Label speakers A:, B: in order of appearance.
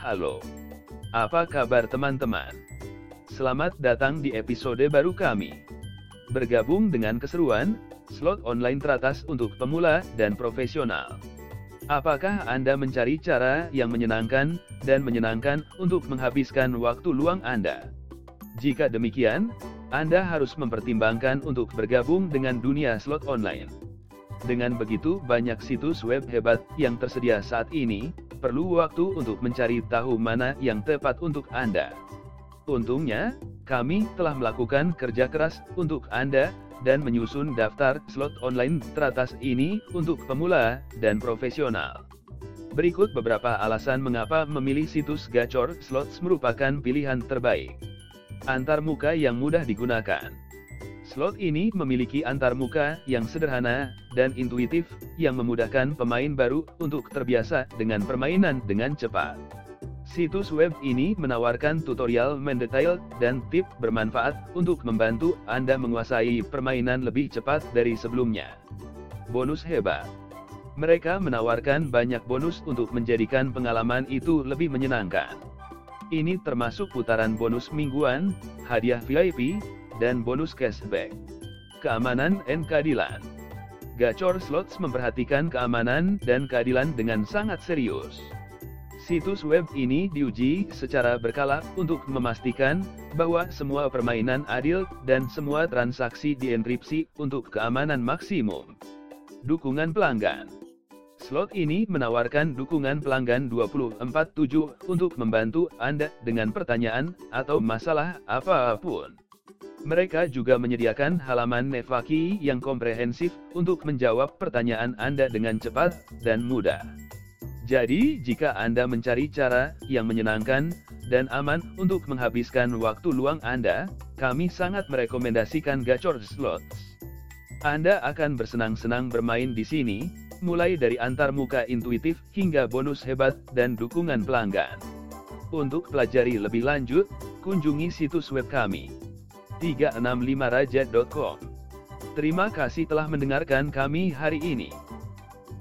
A: Halo. Apa kabar teman-teman? Selamat datang di episode baru kami. Bergabung dengan keseruan, slot online teratas untuk pemula dan profesional. Apakah Anda mencari cara yang menyenangkan dan menyenangkan untuk menghabiskan waktu luang Anda? Jika demikian, Anda harus mempertimbangkan untuk bergabung dengan dunia slot online. Dengan begitu banyak situs web hebat yang tersedia saat ini, perlu waktu untuk mencari tahu mana yang tepat untuk Anda. Untungnya, kami telah melakukan kerja keras untuk Anda, dan menyusun daftar slot online teratas ini untuk pemula dan profesional. Berikut beberapa alasan mengapa memilih situs gacor slots merupakan pilihan terbaik. Antarmuka yang mudah digunakan. Slot ini memiliki antarmuka yang sederhana dan intuitif, yang memudahkan pemain baru untuk terbiasa dengan permainan dengan cepat. Situs web ini menawarkan tutorial mendetail dan tip bermanfaat untuk membantu Anda menguasai permainan lebih cepat dari sebelumnya. Bonus hebat. Mereka menawarkan banyak bonus untuk menjadikan pengalaman itu lebih menyenangkan. Ini termasuk putaran bonus mingguan, hadiah VIP, dan bonus cashback. Keamanan dan keadilan. Gacor Slots memperhatikan keamanan dan keadilan dengan sangat serius. Situs web ini diuji secara berkala untuk memastikan bahwa semua permainan adil dan semua transaksi dienkripsi untuk keamanan maksimum. Dukungan pelanggan. Slot ini menawarkan dukungan pelanggan 24/7 untuk membantu Anda dengan pertanyaan atau masalah apa pun. Mereka juga menyediakan halaman Nevaki yang komprehensif untuk menjawab pertanyaan Anda dengan cepat dan mudah. Jadi, jika Anda mencari cara yang menyenangkan dan aman untuk menghabiskan waktu luang Anda, kami sangat merekomendasikan Gacor Slots. Anda akan bersenang-senang bermain di sini, mulai dari antar muka intuitif hingga bonus hebat dan dukungan pelanggan. Untuk pelajari lebih lanjut, kunjungi situs web kami 365raja.com. Terima kasih telah mendengarkan kami hari ini.